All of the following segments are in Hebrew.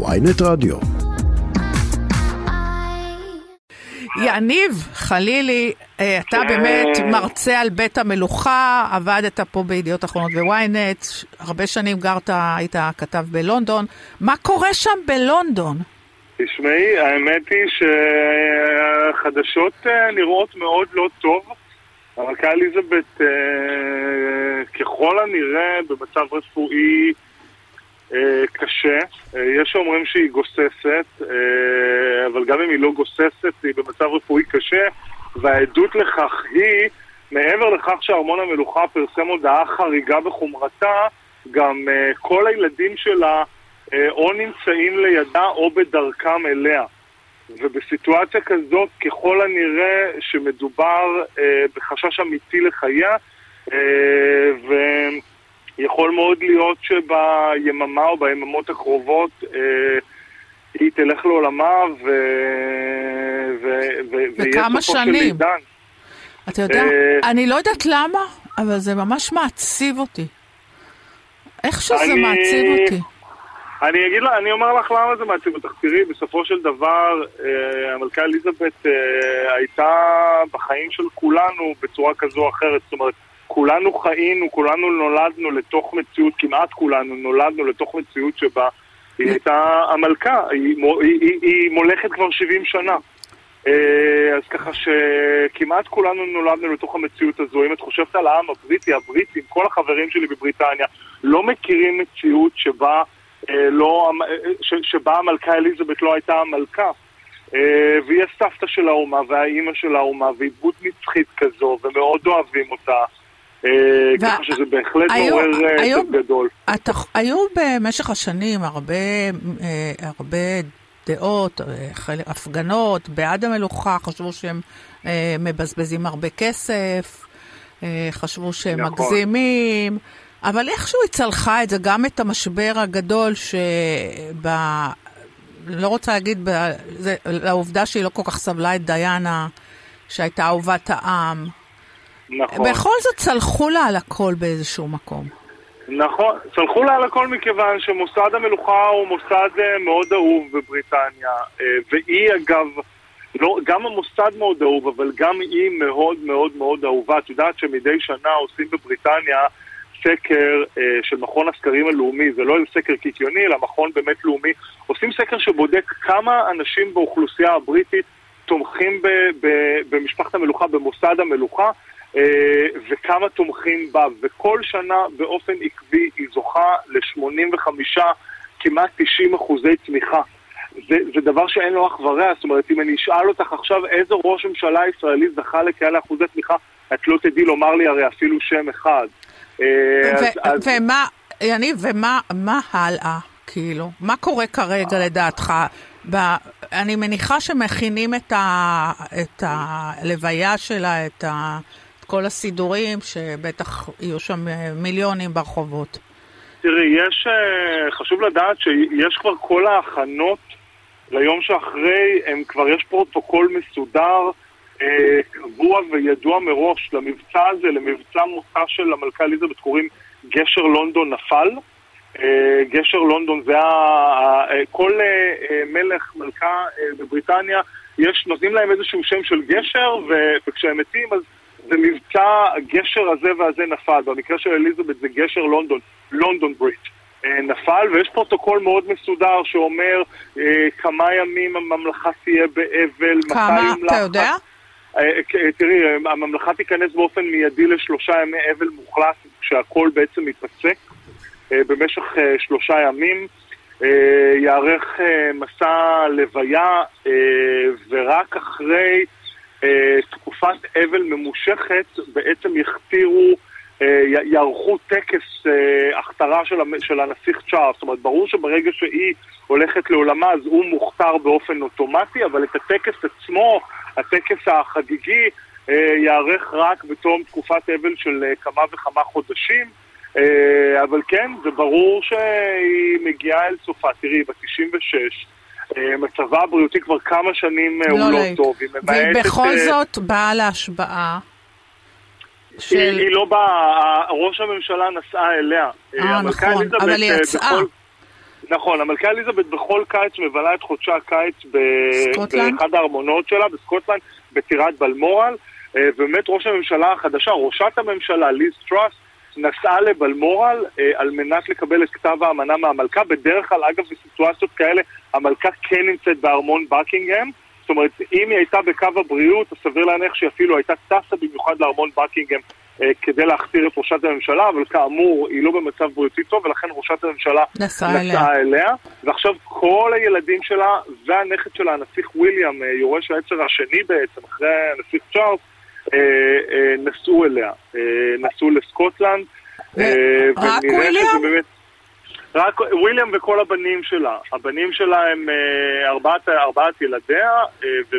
ויינט רדיו. יניב חלילי, אה, אתה באמת מרצה על בית המלוכה, עבדת פה בידיעות אחרונות וויינט, הרבה שנים גרת, היית כתב בלונדון. מה קורה שם בלונדון? תשמעי, האמת היא שהחדשות אה, נראות מאוד לא טוב. המלכה אליזבת אה, ככל הנראה במצב רפואי קשה. יש שאומרים שהיא גוססת, אבל גם אם היא לא גוססת, היא במצב רפואי קשה, והעדות לכך היא, מעבר לכך שארמון המלוכה פרסם הודעה חריגה בחומרתה, גם כל הילדים שלה או נמצאים לידה או בדרכם אליה. ובסיטואציה כזאת, ככל הנראה שמדובר אה, בחשש אמיתי לחייה, אה, ויכול מאוד להיות שביממה או ביממות הקרובות אה, היא תלך לעולמה ו... ו... ו... וכמה שנים? אתה יודע, אה... אני לא יודעת למה, אבל זה ממש מעציב אותי. איך שזה אני... מעציב אותי. אני אגיד לה, אני אומר לך למה זה מעציב אותך. תראי, בסופו של דבר, אה, המלכה אליזבת אה, הייתה בחיים של כולנו בצורה כזו או אחרת. זאת אומרת, כולנו חיינו, כולנו נולדנו לתוך מציאות, כמעט כולנו נולדנו לתוך מציאות שבה היא הייתה המלכה, היא, היא, היא, היא מולכת כבר 70 שנה. אה, אז ככה שכמעט כולנו נולדנו לתוך המציאות הזו. אם את חושבת על העם הבריטי, הבריטים, כל החברים שלי בבריטניה, לא מכירים מציאות שבה... אה, לא, אה, שבה המלכה אליזבת לא הייתה המלכה. והיא הסבתא של האומה והאימא של האומה, והיא דמות נצחית כזו, ומאוד אוהבים אותה. ככה שזה בהחלט מעורר עצב גדול. היו במשך השנים הרבה, הרבה דעות, הפגנות בעד המלוכה, חשבו שהם מבזבזים הרבה כסף, חשבו שהם נכון. מגזימים. אבל איכשהו היא צלחה את זה, גם את המשבר הגדול שב... לא רוצה להגיד, ב... זה... לעובדה שהיא לא כל כך סבלה את דיאנה, שהייתה אהובת העם. נכון. בכל זאת צלחו לה על הכל באיזשהו מקום. נכון, צלחו לה על הכל מכיוון שמוסד המלוכה הוא מוסד אה, מאוד אהוב בבריטניה, אה, והיא אגב, לא, גם המוסד מאוד אהוב, אבל גם היא מאוד מאוד מאוד אהובה. את יודעת שמדי שנה עושים בבריטניה סקר אה, של מכון הסקרים הלאומי, זה לא סקר קיקיוני, אלא מכון באמת לאומי, עושים סקר שבודק כמה אנשים באוכלוסייה הבריטית תומכים ב, ב, במשפחת המלוכה, במוסד המלוכה, אה, וכמה תומכים בה, וכל שנה באופן עקבי היא זוכה ל-85, כמעט 90 אחוזי צמיחה. זה, זה דבר שאין לו אח ורע, זאת אומרת, אם אני אשאל אותך עכשיו איזה ראש ממשלה ישראלי זכה לכאלה אחוזי צמיחה, את לא תדעי לומר לי הרי אפילו שם אחד. אה, ומה, יניב, ומה הלאה? כאילו, מה קורה כרגע לדעתך? ב, אני מניחה שמכינים את, ה, את הלוויה שלה, את, ה, את כל הסידורים, שבטח יהיו שם מיליונים ברחובות. תראי, יש, אה, חשוב לדעת שיש כבר כל ההכנות ליום שאחרי, הם כבר יש פרוטוקול מסודר. אה, קבוע וידוע מראש למבצע הזה, למבצע מותה של המלכה אליזבת, קוראים גשר לונדון נפל. אה, גשר לונדון זה ה... אה, כל מלך, מלכה בבריטניה, יש, נותנים להם איזשהו שם של גשר, וכשהם מתים אז זה מבצע הגשר הזה והזה נפל. במקרה של אליזבת זה גשר לונדון, London Bridge. נפל, ויש פרוטוקול מאוד מסודר שאומר אה, כמה ימים הממלכה תהיה באבל, כמה, אתה יודע? אה, אה, תראי, הממלכה תיכנס באופן מיידי לשלושה ימי אבל מוחלט, כשהכול בעצם מתפסק אה, במשך שלושה ימים. יארך מסע לוויה, ורק אחרי תקופת אבל ממושכת בעצם יכתירו, יערכו טקס הכתרה של הנסיך צ'ארלס. זאת אומרת, ברור שברגע שהיא הולכת לעולמה אז הוא מוכתר באופן אוטומטי, אבל את הטקס עצמו הטקס החגיגי אה, ייערך רק בתום תקופת אבל של אה, כמה וכמה חודשים. אה, אבל כן, זה ברור שהיא מגיעה אל סופה. תראי, בת 96, מצבה הבריאותי כבר כמה שנים לא הוא לא טוב. ובכל זאת באה להשבעה. של... היא, היא לא באה, ראש הממשלה נסעה אליה. אה, נכון, אבל היא יצאה. בכל... נכון, המלכה אליזבת בכל קיץ מבלה את חודשי הקיץ באחד הארמונות שלה, בסקוטלנד, בטירת בלמורל, ובאמת ראש הממשלה החדשה, ראשת הממשלה, ליז טראסט, נסעה לבלמורל אה, על מנת לקבל את כתב האמנה מהמלכה. בדרך כלל, אגב, בסיטואציות כאלה, המלכה כן נמצאת בארמון בקינגהם. זאת אומרת, אם היא הייתה בקו הבריאות, אז סביר להניח שהיא אפילו הייתה טסה במיוחד לארמון בקינגהם אה, כדי להכתיר את ראשת הממשלה, אבל כאמור, היא לא במצב בריאותי טוב, ולכן ראשת הממשלה נסעה אליה. אליה. ועכשיו כל הילדים שלה והנכד שלה, הנסיך וויליאם, אה, יורש העצר השני בעצם, אחרי הנסיך צ'ארלס, נסעו אליה, אה, נסעו לסקוטלנד. רק וויליאם? רק וויליאם וכל הבנים שלה. הבנים שלה הם ארבעת, ארבעת ילדיה,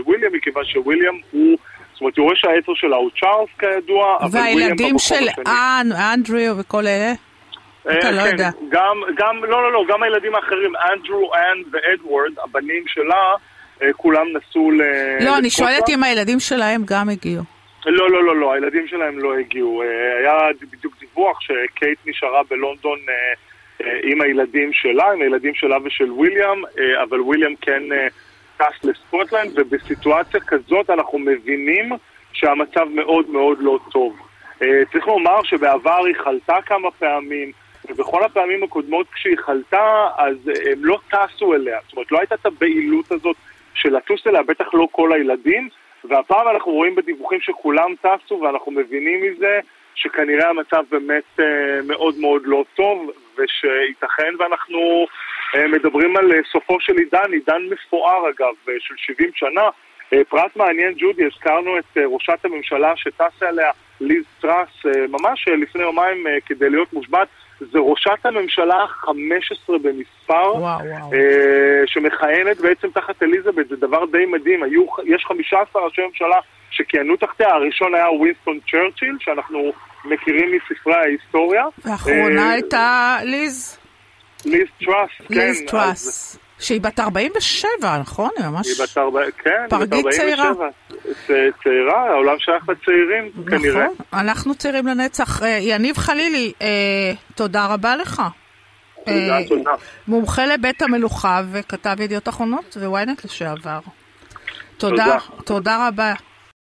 וויליאם, מכיוון שוויליאם הוא, זאת אומרת, יורש העצר שלה הוא צ'ארלס כידוע, אבל וויליאם והילדים של אנ, אנדריו וכל אלה? אתה לא כן, יודע. גם, גם, לא, לא, לא, גם הילדים האחרים, אנדרו, אנ ואדוארד, הבנים שלה, כולם נסעו ל... לא, אני שואלת אם הילדים שלהם גם הגיעו. לא, לא, לא, לא, הילדים שלהם לא הגיעו. היה בדיוק דיווח שקייט נשארה בלונדון עם הילדים שלה, עם הילדים שלה ושל וויליאם, אבל וויליאם כן טס לסקוטלנד, ובסיטואציה כזאת אנחנו מבינים שהמצב מאוד מאוד לא טוב. צריך לומר שבעבר היא חלתה כמה פעמים, ובכל הפעמים הקודמות כשהיא חלתה, אז הם לא טסו אליה. זאת אומרת, לא הייתה את הבהילות הזאת של לטוס אליה, בטח לא כל הילדים. והפעם אנחנו רואים בדיווחים שכולם טסו ואנחנו מבינים מזה שכנראה המצב באמת אה, מאוד מאוד לא טוב ושייתכן ואנחנו אה, מדברים על אה, סופו של עידן, עידן מפואר אגב, של 70 שנה. פרט מעניין ג'ודי, הזכרנו את ראשת הממשלה שטסה עליה ליז טראס ממש לפני יומיים כדי להיות מושבת זה ראשת הממשלה ה-15 במספר, וואו, וואו. אה, שמכהנת בעצם תחת אליזבת, זה דבר די מדהים. היו, יש 15 ראשי ממשלה שכיהנו תחתיה, הראשון היה ווינסטון צ'רצ'יל, שאנחנו מכירים מספרי ההיסטוריה. והאחרונה הייתה ליז? ליז טראס, כן. ליז טראס. שהיא בת 47, נכון? היא ממש... היא בת 40, כן, פרגית צעירה. צעירה, העולם שייך לצעירים, נכון, כנראה. אנחנו צעירים לנצח. יניב חלילי, אה, תודה רבה לך. תודה, אה, תודה. מומחה לבית המלוכה וכתב ידיעות אחרונות וויינט לשעבר. תודה, תודה. תודה רבה.